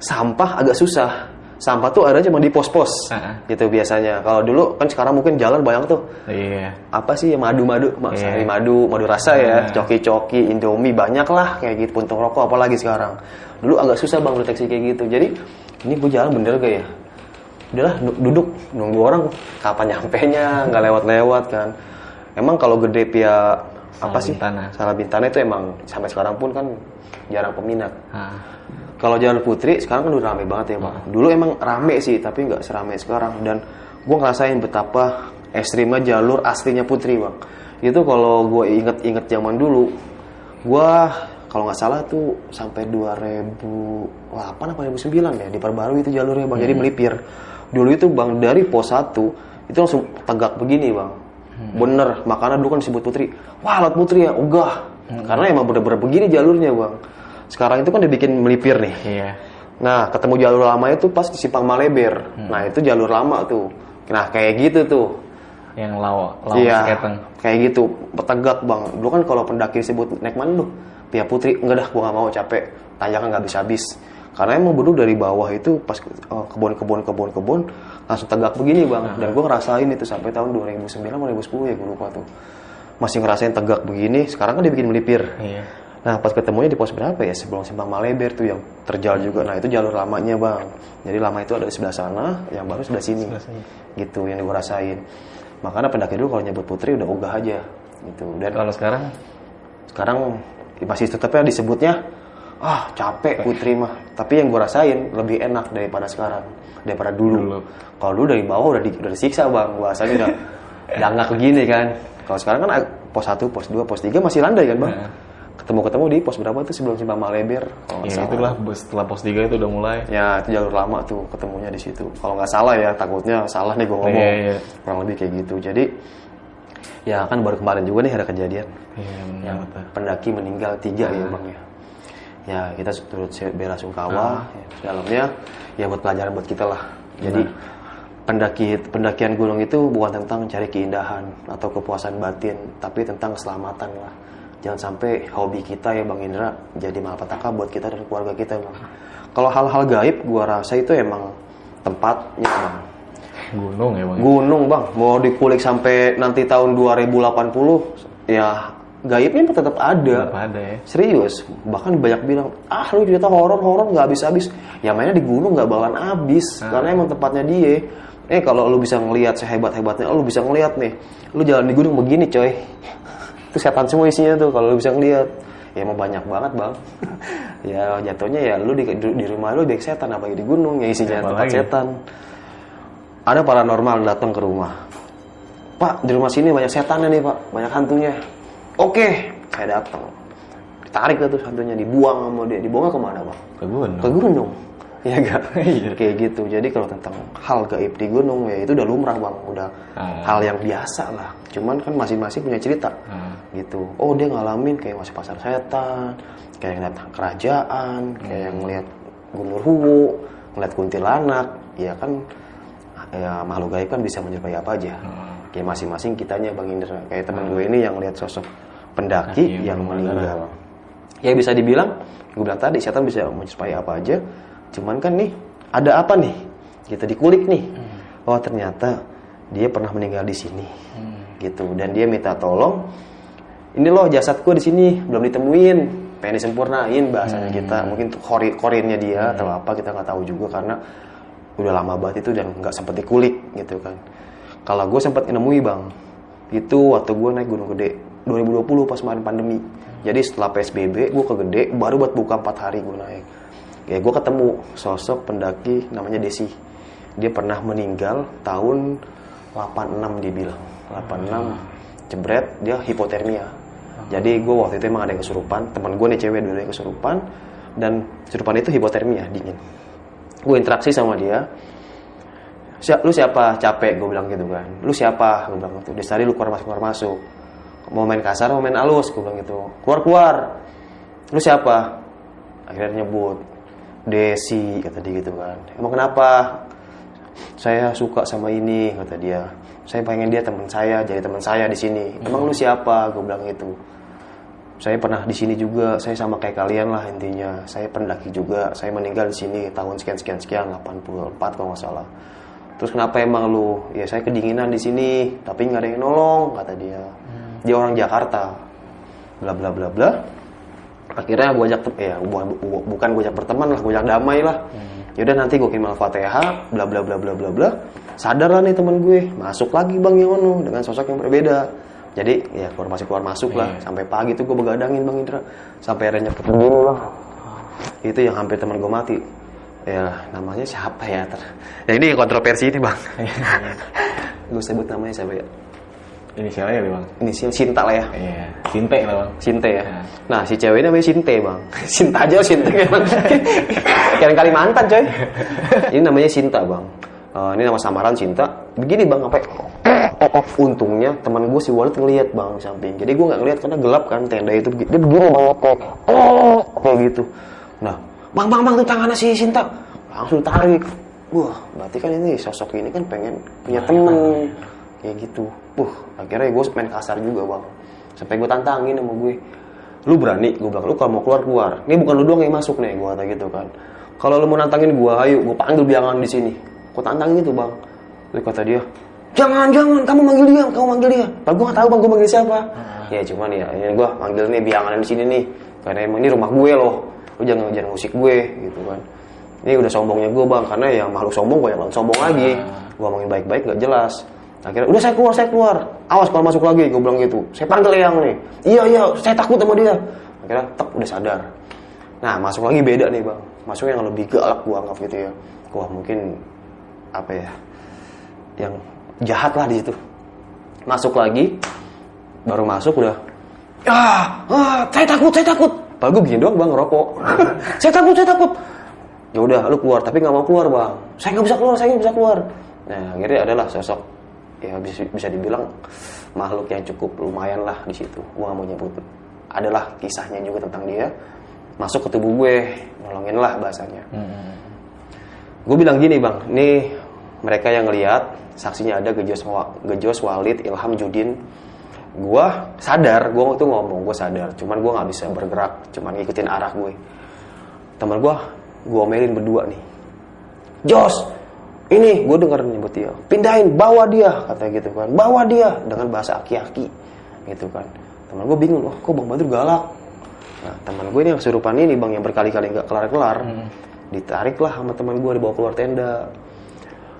sampah agak susah sampah tuh ada cuma di pos-pos Heeh. gitu biasanya. Kalau dulu kan sekarang mungkin jalan banyak tuh. Iya. apa sih madu-madu? Mas, sari madu madu rasa ya coki-coki indomie banyak lah kayak gitu puntung rokok apalagi sekarang. Dulu agak susah bang deteksi kayak gitu. Jadi ini gue jalan bener gak ya? Udahlah du- duduk nunggu orang kapan nyampe nya nggak lewat-lewat kan. Emang kalau gede pia apa sih Salabintana. Salabintana itu emang sampai sekarang pun kan jarang peminat Ah, kalau jalur putri sekarang kan udah rame banget ya bang. Dulu emang rame sih tapi nggak seramai sekarang dan gue ngerasain betapa ekstrimnya jalur aslinya putri bang. Itu kalau gue inget-inget zaman dulu, gue kalau nggak salah tuh sampai 2008 apa 2009 ya diperbarui itu jalurnya bang. Jadi melipir. Dulu itu bang dari pos 1 itu langsung tegak begini bang. Bener, makanya dulu kan disebut putri. Wah, laut putri ya, ogah. Karena emang bener-bener begini jalurnya bang. Sekarang itu kan dibikin melipir nih. iya. Nah, ketemu jalur lama itu pas di Simpang Maleber. Nah, itu jalur lama tuh. Nah, kayak gitu tuh. Yang lawa, lawa Iya, Seketeng. kayak gitu. Tegak, Bang. Dulu kan kalau pendaki disebut naik mana lu? Pia Putri. Enggak dah, gua nggak mau capek. Tanjakan nggak habis-habis. Karena emang bener dari bawah itu pas eh, kebun-kebun kebun-kebun langsung tegak begini, Bang. Dan gua ngerasain itu sampai tahun 2009 atau 2010 ya, gua lupa tuh. Masih ngerasain tegak begini. Sekarang kan dibikin melipir. Iya. Nah pas ketemunya di pos berapa ya sebelum simpang Maleber tuh yang terjal juga. Nah itu jalur lamanya bang. Jadi lama itu ada di sebelah sana, yang baru sebelah sini. Gitu yang gue rasain. Makanya pendaki dulu kalau nyebut putri udah ogah aja. Gitu. Dan Kalau sekarang sekarang ya masih tetapnya disebutnya ah capek putri mah. Tapi yang gue rasain lebih enak daripada sekarang, daripada dulu. Dulu. Kalau dulu dari bawah udah, di, udah disiksa bang, bahasanya udah *laughs* dangak begini kan. Kalau sekarang kan pos 1, pos 2, pos 3 masih landai kan bang. Nah. Ketemu-ketemu di pos berapa tuh sebelum simpang Maleber? Kalau ya salah. itulah setelah pos 3 itu udah mulai. Ya itu jalur lama tuh ketemunya di situ. Kalau nggak salah ya takutnya salah nih gue ngomong. Iya, iya. Kurang lebih kayak gitu. Jadi ya kan baru kemarin juga nih ada kejadian Iya, benar. yang pendaki meninggal tiga ya bang ya. Ya kita turut bela sungkawa ya, dalamnya ya buat pelajaran buat kita lah. Jadi pendaki pendakian gunung itu bukan tentang cari keindahan atau kepuasan batin, tapi tentang keselamatan lah. Jangan sampai hobi kita ya Bang Indra jadi malapetaka buat kita dan keluarga kita Bang. Kalau hal-hal gaib gua rasa itu emang tempatnya Bang. Gunung ya bang. Gunung Bang, mau dikulik sampai nanti tahun 2080 ya gaibnya tetap ada. Tetap ada ya. Serius, bahkan banyak bilang, ah lu cerita horor-horor nggak habis-habis. Ya mainnya di gunung nggak bakalan habis, karena emang tempatnya dia. Eh kalau lu bisa ngelihat sehebat-hebatnya, lu bisa ngelihat nih, lu jalan di gunung begini coy. *laughs* Itu setan semua isinya tuh kalau lu bisa ngelihat. Ya emang banyak banget bang. *laughs* ya jatuhnya ya lu di, di rumah lu banyak setan apalagi di gunung ya isinya Siapa tempat lagi? setan. Ada paranormal datang ke rumah. Pak, di rumah sini banyak setannya nih pak, banyak hantunya. Oke, saya datang. Ditarik tuh hantunya, dibuang sama dia. Dibuang ke mana pak? Ke gunung. Ke gunung. *laughs* Iya gak? Iya. Kayak gitu. Jadi kalau tentang hal gaib di gunung ya itu udah lumrah bang, udah Ah. hal yang biasa lah. Cuman kan masing-masing punya cerita. Ah. Gitu. Oh dia ngalamin kayak masih pasar setan, kayak ngeliat kerajaan, kayak ngeliat Gunur Huwu, ngeliat kuntilanak. Ya kan ya makhluk gaib kan bisa menyerupai apa aja. Kayak masing-masing kitanya Bang Indra. Kayak teman gue ini yang lihat sosok pendaki Pendaki yang meninggal. Ya bisa dibilang, gue bilang tadi setan bisa menyerupai apa aja. Cuman kan nih ada apa nih? Kita dikulik nih. Oh ternyata dia pernah meninggal di sini. Gitu. Dan dia minta tolong. Ini loh jasadku di sini belum ditemuin. Pengen disempurnain bahasanya kita. Mungkin kori korinnya dia atau apa kita nggak tahu juga karena udah lama banget itu dan nggak sempet dikulik gitu kan. Kalau gue sempat nemui bang, itu waktu gue naik Gunung Gede 2020 pas kemarin pandemi. Jadi setelah PSBB gue ke Gede baru buat buka 4 hari gue naik. Ya gue ketemu sosok pendaki namanya Desi. Dia pernah meninggal tahun 86 dia bilang. 86 jebret dia hipotermia. Jadi gue waktu itu emang ada yang kesurupan. Teman gue nih cewek dulu yang kesurupan dan kesurupan itu hipotermia dingin. Gue interaksi sama dia, lu siapa? Capek gue bilang gitu kan. Lu siapa? gue bilang gitu. Dari lu keluar masuk keluar masuk. Mau main kasar mau main halus gue bilang gitu. Keluar keluar lu siapa? Akhirnya nyebut Desi kata dia gitu kan. Emang kenapa? Saya suka sama ini kata dia. Saya pengen dia teman saya jadi teman saya di sini. Emang lu siapa? gue bilang gitu. Saya pernah di sini juga saya sama kayak kalian lah intinya. Saya pendaki juga saya meninggal di sini tahun sekian sekian sekian 84 kalau nggak salah terus kenapa emang lu? Ya saya kedinginan di sini tapi nggak ada yang nolong kata dia. Dia orang Jakarta. Bla bla bla bla. Akhirnya gue ajak ya bu- bu- bukan gue ajak berteman lah gue ajak damai lah. Yaudah nanti gue kirim al-fatihah bla bla bla bla bla bla. Sadar lah nih teman gue masuk lagi bang Yono dengan sosok yang berbeda. Jadi ya keluar masuk keluar masuk lah. Iya. sampai pagi tuh gue begadangin bang Indra. Sampai akhirnya nyepet begini bang itu yang hampir teman gue mati ya namanya siapa ya ter ya ini kontroversi ini bang *laughs* gue sebut namanya siapa ya Inisialnya ya bang? ini si Sinta lah ya Iya. Sinte lah bang. Sinte ya. Ya. Nah, si cewek ini namanya Sinte, Bang. *laughs* Sinta aja Sinte *laughs* emang. Kayak Kalimantan, coy. Ini namanya Sinta, Bang. Eh, ini nama samaran Cinta. Begini, Bang, apa? Untungnya teman gue si Walid ngeliat bang samping. Jadi gue nggak ngeliat karena gelap kan tenda itu. Dia begini banget kayak, oh, kayak gitu. Nah, bang, bang, bang, tuh tangannya si Sinta. Langsung tarik. Wah, berarti kan ini sosok ini kan pengen punya temen kayak gitu. Wah, akhirnya gue main kasar juga bang. Sampai gue tantangin sama gue. Lu berani? Gue bilang, lu kalau mau keluar keluar. Ini bukan lu doang yang masuk nih, gue kata gitu kan. Kalau lu mau nantangin gue, ayo gue panggil biangan di sini. Gue tantangin gitu bang. Lalu kata dia, jangan jangan, kamu manggil dia, kamu manggil dia. Padahal gue gak tahu bang, gue manggil siapa. Ya cuman ya, ini gue manggil nih biangan di sini nih. Karena emang ini rumah gue loh. Lu jangan jangan musik gue gitu kan. Ini udah sombongnya gue bang, karena ya makhluk sombong gue yang lawan sombong lagi. Gue ngomongin baik-baik gak jelas. Akhirnya udah saya keluar, saya keluar. Awas kalau masuk lagi, gue bilang gitu. Saya panggil yang nih. Iya iya, saya takut sama dia. Akhirnya tek udah sadar. Nah masuk lagi beda nih bang. Masuk yang lebih galak gue anggap gitu ya. Wah mungkin apa ya? Yang jahat lah di situ. Masuk lagi, baru masuk udah. Ah, ah, saya takut, saya takut. Padahal gue begini doang bang ngerokok. *laughs* saya takut, saya takut. Ya udah, lu keluar, tapi nggak mau keluar bang. Saya nggak bisa keluar, saya nggak bisa keluar. Nah akhirnya adalah sosok ya bisa bisa dibilang makhluk yang cukup lumayan lah di situ. Gue nggak mau nyebut. Adalah kisahnya juga tentang dia masuk ke tubuh gue, nolongin lah bahasanya. Gue bilang gini bang, nih mereka yang ngeliat saksinya ada Gejos, Gejos Walid, Ilham Judin. Gue sadar, gue tuh ngomong, gue sadar. Cuman gue nggak bisa bergerak, cuman ngikutin arah gue. Teman gue, gue omelin berdua nih. Jos, ini gue denger nyebut dia. Pindahin, bawa dia, kata gitu kan. Bawa dia dengan bahasa aki-aki, gitu kan. Teman gue bingung, oh kok Bang Badru galak? Nah, teman gue ini yang kesurupan ini bang yang berkali-kali nggak kelar-kelar, ditarik lah sama teman gue dibawa keluar tenda.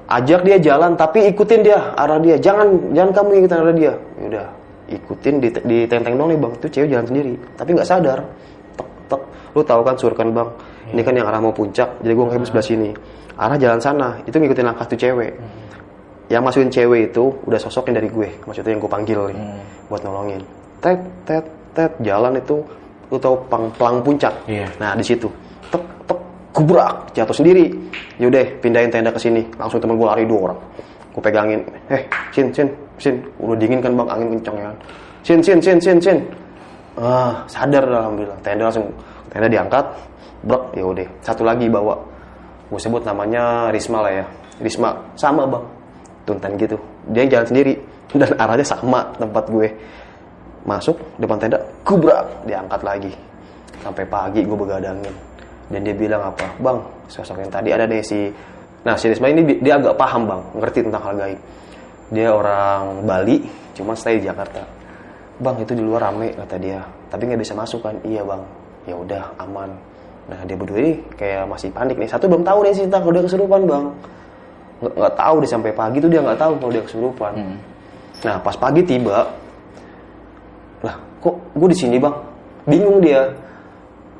Ajak dia jalan tapi ikutin dia arah dia. Jangan jangan kamu ikutin arah dia. Ya udah, ikutin di, di tenteng dong nih bang. Itu cewek jalan sendiri, tapi nggak sadar. Tek tek. Lu tahu kan surkan bang? Ini kan yang arah mau puncak. Jadi gue ngehem sebelah sini. Arah jalan sana. Itu ngikutin langkah tuh cewek. Yang masukin cewek itu udah sosoknya dari gue. Maksudnya yang gue panggil nih buat nolongin. Tet tet tet jalan itu lu tahu pang pelang puncak. Iya. Nah di situ tek tek kubrak jatuh sendiri. Yaudah pindahin tenda ke sini. Langsung temen gue lari dua orang. Gue pegangin. Eh sin sin sin. Udah dingin kan bang angin kencang ya. kan. Sin sin sin sin sin. Ah sadar alhamdulillah. Tenda langsung tenda diangkat. Brek ya udah. Satu lagi bawa. Gue sebut namanya Risma lah ya. Risma sama bang. Tuntan gitu. Dia jalan sendiri *laughs* dan arahnya sama tempat gue masuk depan tenda kubrak diangkat lagi sampai pagi gue begadangin dan dia bilang apa bang sosok yang tadi ada deh si nah si Risma ini di- dia agak paham bang. Ngerti tentang hal gaib. Dia orang Bali cuma stay di Jakarta. Bang itu di luar rame kata dia. Tapi nggak bisa masuk kan? Iya bang. Ya udah aman. Nah dia berdua ini kayak masih panik nih. Satu belum tahu deh sih kalau dia kesurupan bang. Nggak nggak tahu deh sampai pagi tuh dia nggak tahu kalau dia kesurupan nah pas pagi tiba lah kok gue di sini bang? Bingung dia.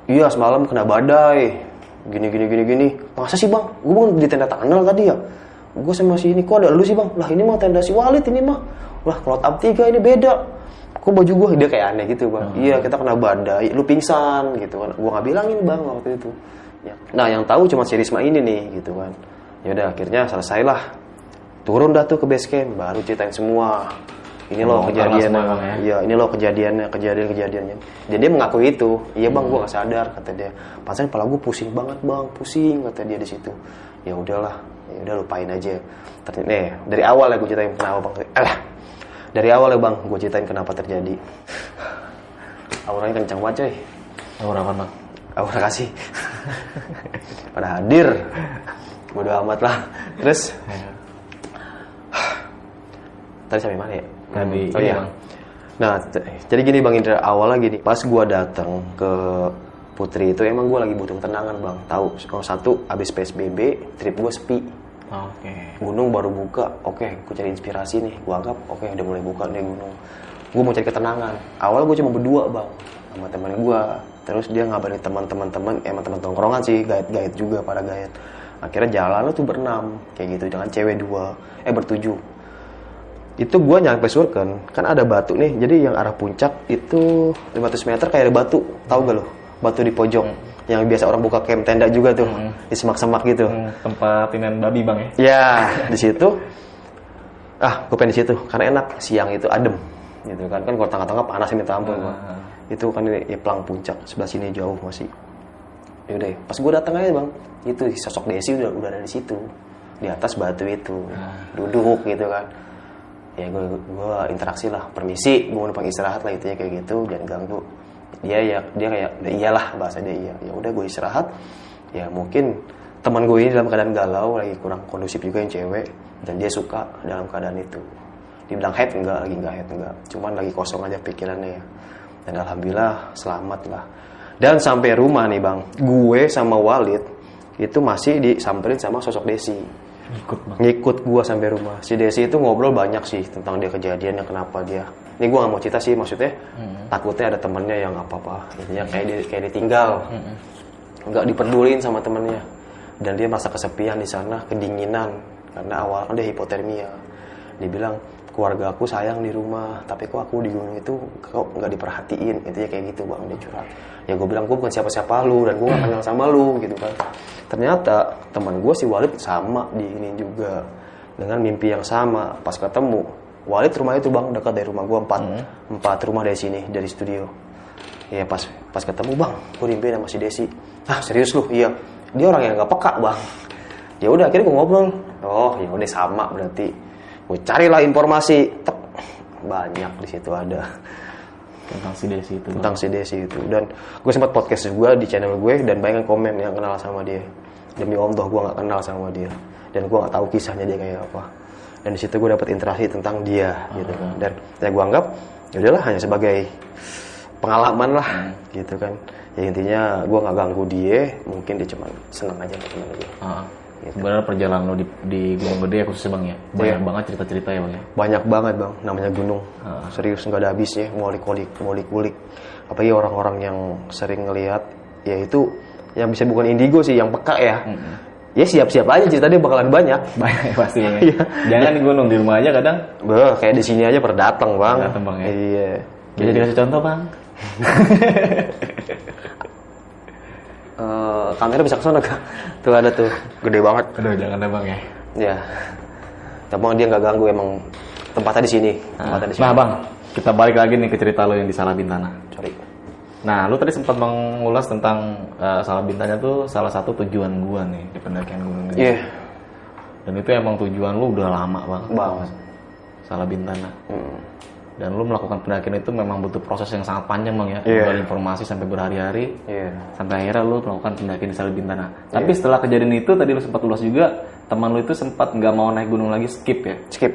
Iya semalam kena badai gini gini gini gini. Masa sih bang? Gue bukan di tenda tunnel tadi ya? Gue sama si ini kok ada lu sih bang? Lah ini mah tenda si Walid ini mah. Lah kalau tab 3 ini beda. Kok baju gue dia kayak aneh gitu bang? Iya kita kena badai lu pingsan gitu kan. Gue nggak bilangin bang waktu itu. Ya. nah yang tahu cuma si Risma ini nih gitu kan. Ya udah akhirnya selesailah. Turun dah tuh ke base camp baru ceritain semua ini loh Oh, kejadian Bang, ya? Iya, ini loh kejadiannya, kejadian-kejadiannya. Jadi dia mengaku itu. Iya bang, gue gak sadar kata dia. Pasalnya kepala gue pusing banget bang, pusing kata dia di situ. Ya udahlah, ya udah lupain aja. Ternyata, nih, dari awal ya gue ceritain kenapa bang. Alah, dari awal ya bang, gue ceritain kenapa terjadi. Auranya kencang banget coy. Oh, berapa bang? Aura kasih. Pada hadir. Bodo amat lah. Terus, tadi sampai mana ya? Tadi, oh iya, iya. Bang. Nah, t- jadi gini Bang Indra, awalnya gini, pas gua datang ke Putri itu emang gua lagi butuh ketenangan Bang. Tahu, oh, satu abis PSBB, trip gua sepi. Oke. Gunung baru buka, oke, gua cari inspirasi nih. Gua anggap, oke, udah mulai buka nih gunung. gue mau cari ketenangan awal gue cuma berdua bang sama teman gue terus dia ngabarin teman-teman teman emang teman tongkrongan sih gaet juga pada gaet akhirnya jalan tuh berenam kayak gitu dengan cewek dua eh bertujuh itu gue nyampe surken kan ada batu nih. Jadi yang arah puncak itu 500 meter kayak ada batu. Tahu gak lo batu di pojok yang biasa orang buka camp tenda juga tuh. Di semak-semak gitu. Hmm, tempat inian babi bang ya. ya di situ. Ah gue pengen di situ. Karena enak. Siang itu adem. Gitu kan. Kan kalau tengah-tengah panas ini minta ampun. Ah. itu kan ini ya, pelang puncak. Sebelah sini jauh masih. Yaudah ya, pas gue datang aja bang. Itu sosok Desi udah udah ada di situ. Di atas batu itu. Duduk gitu kan ya gue gue interaksi lah permisi gue numpang istirahat lah intinya kayak gitu jangan ganggu. Dia ya dia kayak ya iyalah bahasa dia iya. Ya udah gue istirahat. Ya mungkin teman gue ini dalam keadaan galau lagi kurang kondusif juga yang cewek dan dia suka dalam keadaan itu. Dibilang head enggak lagi enggak head enggak. Cuman lagi kosong aja pikirannya ya. Dan alhamdulillah selamat lah. Dan sampai rumah nih bang. Gue sama Walid itu masih disamperin sama sosok Desi Ikut bang. ngikut gua sampai rumah. Si Desi itu ngobrol banyak sih tentang dia kejadian yang kenapa dia. Ini gua nggak mau cerita sih maksudnya takutnya ada temennya yang apa apa intinya kayak dia kayak ditinggal. Nggak diperdulin sama temennya. Dan dia merasa kesepian di sana kedinginan. Karena awal kan dia hipotermia. Dia bilang keluarga aku sayang di rumah tapi kok aku di gunung itu kok nggak diperhatiin? Intinya kayak gitu bang dia curhat. Ya gue bilang gue bukan siapa-siapa lu dan gue gak kenal sama lu gitu kan. Ternyata teman gue si Walid sama di ini juga dengan mimpi yang sama. Pas ketemu Walid rumah itu bang dekat dari rumah gue empat empat rumah dari sini dari studio. Ya pas pas ketemu bang gue mimpi sama si Desi. Ah serius lu? Iya. Dia orang yang gak peka bang. Ya udah akhirnya gue ngobrol. Oh ya udah sama berarti gue carilah informasi. Tek, banyak di situ ada. Tentang si Desi itu. Tentang si Desi itu. Dan gue sempat podcast juga di channel gue dan banyak yang komen yang kenal sama dia. Demi Allah gue nggak kenal sama dia. Dan gue nggak tahu kisahnya dia kayak apa. Dan di situ gue dapat interaksi tentang dia gitu kan. Dan ya gue anggap ya udahlah hanya sebagai pengalaman lah gitu kan. Ya intinya gue nggak ganggu dia mungkin dia cuma seneng aja sama temen gue Ah. Sebenarnya perjalanan lo di, di Gunung Gede khususnya bang ya, banyak Iya. banget cerita-cerita ya bang ya. banyak banget bang namanya gunung Ah. serius nggak ada habisnya ngulik-ngulik ngulik-ngulik apalagi orang-orang yang sering ngelihat ya itu yang bisa bukan indigo sih yang peka ya ya siap-siap aja cerita dia bakalan banyak *laughs* Banyak pasti bang ya. Iya. Jangan di gunung di rumah aja kadang. Beuh, kayak di sini aja pernah datang bang Datang, Bang, ya. iya Bisa dikasih contoh bang. *laughs* Eh, kamera bisa ke sana kak tuh ada tuh gede banget Aduh jangan deh bang ya. ya tapi dia nggak ganggu emang tempatnya di sini tempatnya di sini Nah bang, kita balik lagi nih ke cerita lo yang di Salah Bintana. sorry Nah, lu tadi sempat mengulas tentang eh, Salah Bintana tuh salah satu tujuan gua nih di pendakian Gunung Gede. iya Dan itu emang tujuan lu udah lama banget. banget Salah Bintana. Hmm. Dan lu melakukan pendakian itu memang butuh proses yang sangat panjang bang ya. Iya. Dari informasi sampai berhari-hari. iya Sampai akhirnya lu melakukan pendakian di Salah Bintana. Tapi setelah kejadian itu tadi lu sempat ulas juga, teman lu itu sempat nggak mau naik gunung lagi skip ya. skip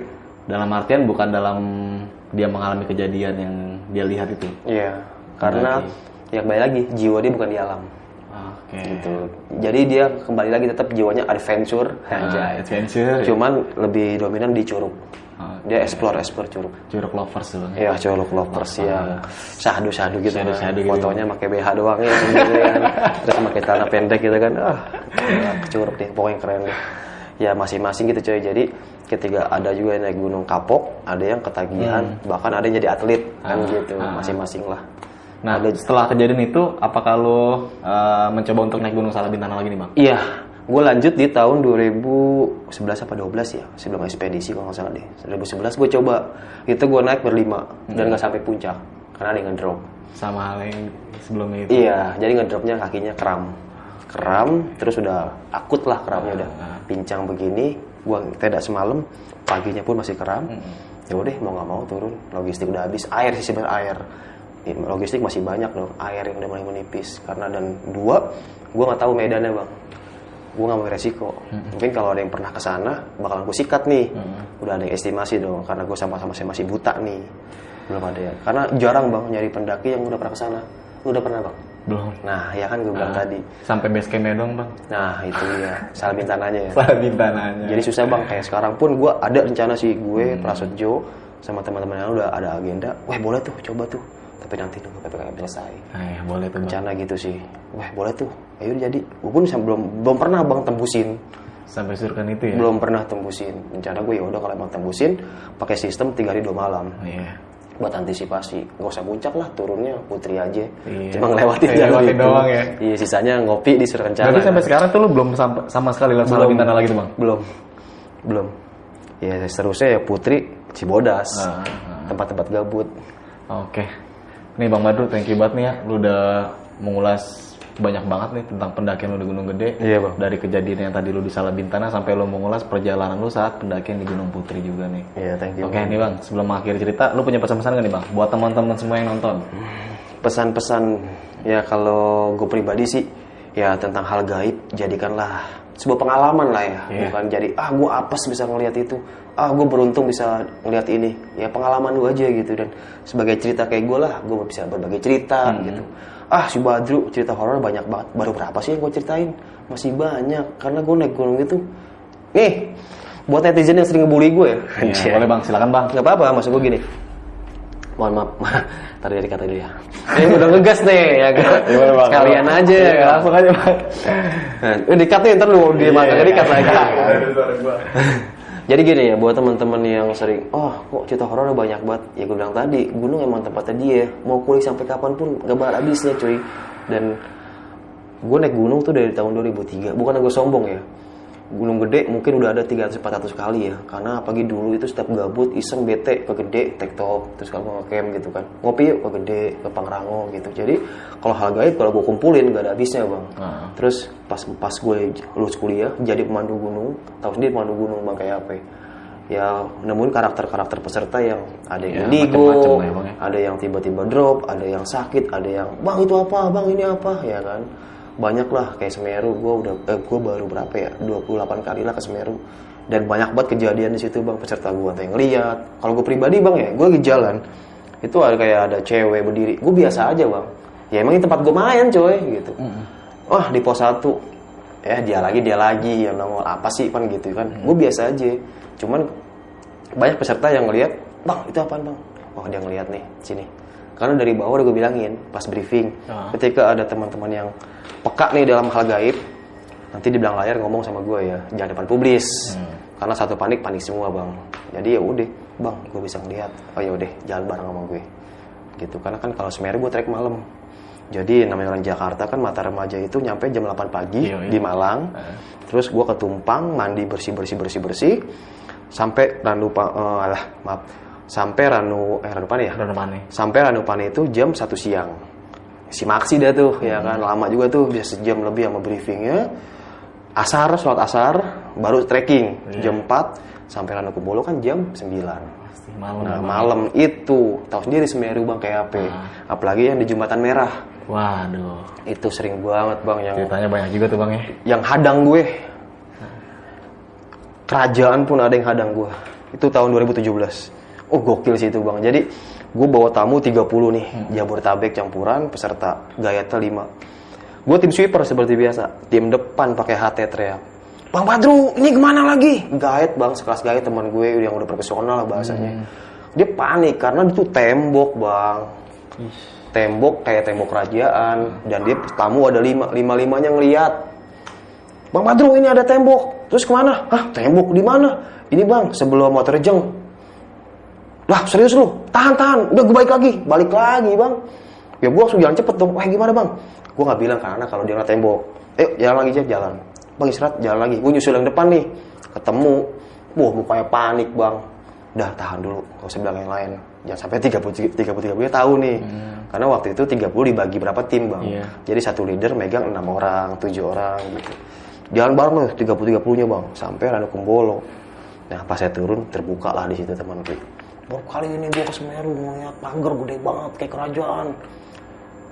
Dalam artian bukan dalam dia mengalami kejadian yang dia lihat itu. Iya, karena ya kembali lagi jiwa dia bukan di alam. Oke. Gitu. Jadi dia kembali lagi tetap jiwanya adventure, Ah, anjay. adventure. Cuman lebih dominan di curug. Ah, Dia explore explore curug. Curug lovers tuh bang. Iya, curug lovers yang sahdu-sahdu gitu. kan. Sahdu-sahdu gitu. Fotonya pakai BH doang ya sendirian. Terus pakai celana pendek gitu kan. Ah, ke curug deh, pokoknya keren deh. Ya masing-masing gitu coy. Jadi ketika ada juga yang naik gunung kapok, ada yang ketagihan, bahkan ada yang jadi atlet kan gitu, masing-masing lah. Nah, setelah kejadian itu, apakah lo eh, mencoba untuk naik gunung Salah Bintana lagi nih bang? Iya, gue lanjut di tahun 2011 apa 12 ya, sebelum ekspedisi kalau nggak salah deh. 2011 gue coba, itu gue naik berlima dan nggak sampai puncak karena ada yang ngedrop. Sama hal yang sebelumnya itu. Iya, jadi ngedropnya kakinya kram, kram, terus udah akut lah kramnya udah pincang begini. Gue tidak semalam, paginya pun masih kram. Ya udah mau nggak mau turun, logistik udah habis, air sih sebenarnya air. Ya, Logistik masih banyak dong, air yang udah mulai menipis. Karena dan dua, gue nggak tahu medannya bang. Gue gak mau resiko. Mungkin kalau ada yang pernah ke sana bakalan gue sikat nih. Udah ada yang estimasi dong karena gue sama-sama saya masih buta nih. Belum ada ya. Karena jarang bang nyari pendaki yang udah pernah ke sana. Lu udah pernah bang? Belum. nah ya kan gue bilang tadi. Sampai base campnya dong bang. nah itu ya *laughs* salah minta nanya ya. Salah Bintananya. jadi susah bang. Kayak sekarang pun gue ada rencana sih gue prasetjo sama teman-teman yang udah ada agenda. Wah boleh tuh coba tuh tapi nanti nunggu ppkm selesai Eh, boleh tuh rencana gitu sih wah boleh tuh ayo jadi gue pun belum belum pernah bang tembusin Sampai surkan itu ya. belum pernah tembusin rencana gue ya udah kalau emang tembusin pakai sistem tiga hari dua malam Iya. buat antisipasi nggak usah puncak lah turunnya putri aja Iya. cuma ngelewatin Iya, lewatin itu. doang ya. iya sisanya ngopi di Surkencana Berarti sampai sekarang tuh lu belum sampai sama sekali langsung Belum. Bintana lagi tuh bang. belum belum ya seterusnya ya putri Cibodas Ah, tempat-tempat gabut Oke. Nih Bang Badru, thank you banget nih ya. Lu udah mengulas banyak banget nih tentang pendakian lu di Gunung Gede. Iya, Bang. Dari kejadian yang tadi lu di Salabintana sampai lu mengulas perjalanan lu saat pendakian di Gunung Putri juga nih. Iya, thank you. Oke nih Bang, sebelum akhir cerita, lu punya pesan-pesan gak nih Bang? Buat teman-teman semua yang nonton. pesan-pesan ya kalau gue pribadi sih ya tentang hal gaib jadikanlah sebuah pengalaman lah ya. Iya. bukan jadi ah gue apes bisa ngelihat itu. Ah gue beruntung bisa ngelihat ini. Ya pengalaman gue aja gitu. Dan sebagai cerita kayak gue lah gue bisa berbagi cerita gitu. Ah si Badru cerita horor banyak banget. Baru berapa sih yang gue ceritain? Masih banyak. Karena gue naik gunung itu nih buat netizen yang sering ngebully gue ya. Iya, boleh Bang, silakan Bang. nggak apa-apa maksud gue gini mohon maaf *laughs* tadi dari kata ya ini udah ngegas nih ya kan *laughs* Bang? sekalian Iya, aja ya kan? langsung aja Bang. Nah, udah dikat nih ntar lu di Iya. dikat lagi *laughs* Ada suara gua. jadi gini ya buat teman-teman yang sering oh kok cerita horor banyak banget ya gue bilang tadi gunung emang tempatnya dia mau kuliah sampai kapan pun gak bakal habisnya cuy dan gue naik gunung tuh dari tahun 2003 bukan gue sombong ya Gunung Gede mungkin udah ada 300-400 kali ya karena pagi dulu itu setiap gabut iseng bete ke Gede tektok terus kalau ngecamp gitu kan ngopi yuk ke Gede ke Pangrango gitu jadi kalau hal gaib kalau gue kumpulin gak ada habisnya bang Nah. terus pas pas gue lulus kuliah jadi pemandu gunung tahu sendiri pemandu gunung bang kayak apa ya? ya nemuin karakter-karakter peserta yang ada yang Ya, indigo, macem-macem lah ya, Bang, ya. ada yang tiba-tiba drop, ada yang sakit, ada yang bang itu apa, bang ini apa, ya kan? Banyak lah kayak Semeru, gue udah, eh, gue baru berapa ya, 28 kali lah ke Semeru, dan banyak banget kejadian di situ bang peserta gue yang lihat. Kalau gue pribadi bang ya, gue lagi jalan, itu ada kayak ada cewek berdiri, gue biasa aja bang. Ya emang ini tempat gue main coy gitu. Wah di pos satu, ya dia lagi dia lagi. Yang nongol apa sih kan gitu kan. Gue biasa aja, cuman banyak peserta yang ngelihat bang itu apaan bang? Oh dia ngelihat nih sini karena dari bawah udah gue bilangin pas briefing Ah. ketika ada teman-teman yang peka nih dalam hal gaib nanti di belakang layar ngomong sama gue ya jangan depan publis. Karena satu panik panik semua bang. Jadi ya udah bang gue bisa ngeliat oh ya udah jalan bareng sama gue. Gitu. Karena kan kalau Semeru gue trek malam. Jadi namanya orang Jakarta kan mata remaja itu nyampe jam 8 pagi Iya, iya. di Malang. Terus gue ke Tumpang mandi bersih bersih bersih bersih sampai Ranu Pa- eh, alah maaf sampai Ranu eh Ranu Pane ya? Mana? sampai Ranu Pane itu jam satu siang. Si Maksi dah tuh ya kan? Lama juga tuh bisa sejam lebih sama briefingnya. Asar sholat asar baru trekking. Jam 4 sampai Ranu Kubolo kan jam 9 Pasti malam. nah malam itu tahu sendiri Semeru bang kayak apa. Apalagi yang di Jembatan Merah. Waduh. itu sering banget bang yang Ceritanya banyak juga tuh Bang ya. yang hadang gue. Kerajaan pun ada yang hadang gue. Itu tahun 2017 oh gokil sih itu bang. Jadi gue bawa tamu 30 nih Jabodetabek campuran peserta gayatnya 5 gue tim sweeper seperti biasa tim depan pakai HT teriak Bang Badru ini ke mana lagi? Gayet bang sekelas gayet teman gue yang udah profesional lah bahasanya. Dia panik karena itu tembok bang. Tembok kayak tembok kerajaan dan dia tamu ada lima lima limanya ngeliat bang Badru ini ada tembok. Terus ke mana? Hah tembok di mana? Ini bang sebelum mau terjeng lah serius lu? Tahan tahan. Udah gue balik lagi. Balik lagi bang. Ya gue langsung jalan cepet dong. Wah gimana bang? Gue nggak bilang karena kalau dia ngeliat tembok. Eh jalan lagi aja jalan. Bang istirahat jalan lagi. Gue nyusul yang depan nih. Ketemu. Wah mukanya panik bang. Udah tahan dulu. Gak usah bilang yang lain. Jangan sampai 30 30 30 tahu nih. Karena waktu itu 30 dibagi berapa tim bang? Iya. jadi satu leader megang enam orang tujuh orang gitu. Jalan bareng loh 30 30 nya bang. Sampai Ranu Kumbolo nah pas saya turun terbuka lah di situ teman gue baru kali ini gue ke Semeru ngeliat pagar gede banget kayak kerajaan.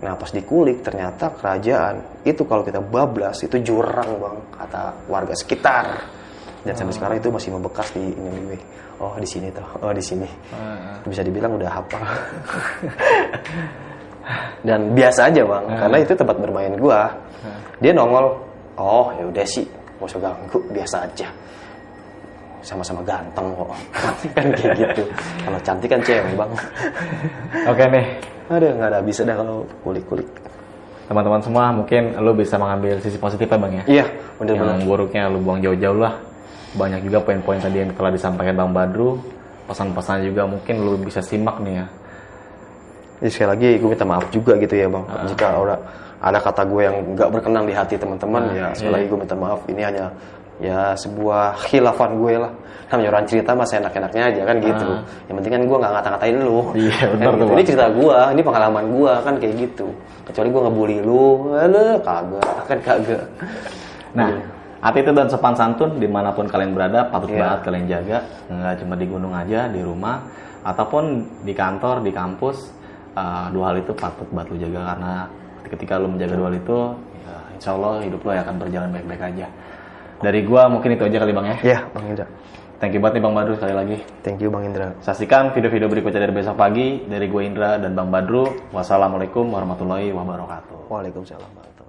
Nah pas dikulik ternyata kerajaan itu kalau kita bablas itu jurang bang kata warga sekitar. Dan sampai sekarang itu masih membekas di ini gue oh di sini tuh. Oh di sini. Bisa dibilang udah hafal. *laughs* Dan biasa aja bang karena itu tempat bermain gua. Dia nongol oh ya udah sih gak usah ganggu biasa aja sama-sama ganteng kok. *laughs* Kan kayak gitu. Kalau cantik kan cewek bang. Oke nih, ada nggak ada bisa dah kalau kulik-kulik teman-teman semua mungkin lu bisa mengambil sisi positifnya bang ya. iya bener-bener Yang buruknya lu buang jauh-jauh lah. Banyak juga poin-poin tadi yang telah disampaikan Bang Badru. Pesan-pesan juga mungkin lu bisa simak nih ya. Ya, sekali lagi gue minta maaf juga gitu ya bang. Jika ada ada kata gue yang nggak berkenan di hati teman-teman ya sekali lagi gue minta maaf. Ini hanya ya sebuah khilafan gue lah namanya orang cerita mas enak-enaknya aja kan gitu yang penting kan gue nggak ngata-ngatain lu Iya, Kan benar gitu. ini cerita gue ini pengalaman gue kan kayak gitu kecuali gue ngebully lu Aduh, kagak kan kagak Nah, hati itu dan sopan santun di mana pun kalian berada patut Iya. banget kalian jaga. Nggak cuma di gunung aja, di rumah, ataupun di kantor, di kampus. Uh, dua hal itu patut banget lu jaga karena ketika lu menjaga dua hal itu, ya insya Allah hidup lu akan berjalan baik-baik aja. Dari gua mungkin itu aja kali bang ya. ya bang Indra Thank you banget nih bang Badru sekali lagi. thank you bang Indra Saksikan video-video berikutnya dari besok pagi dari gue Indra dan Bang Badru. Wassalamualaikum warahmatullahi wabarakatuh. Waalaikumsalam warahmatullahi wabarakatuh.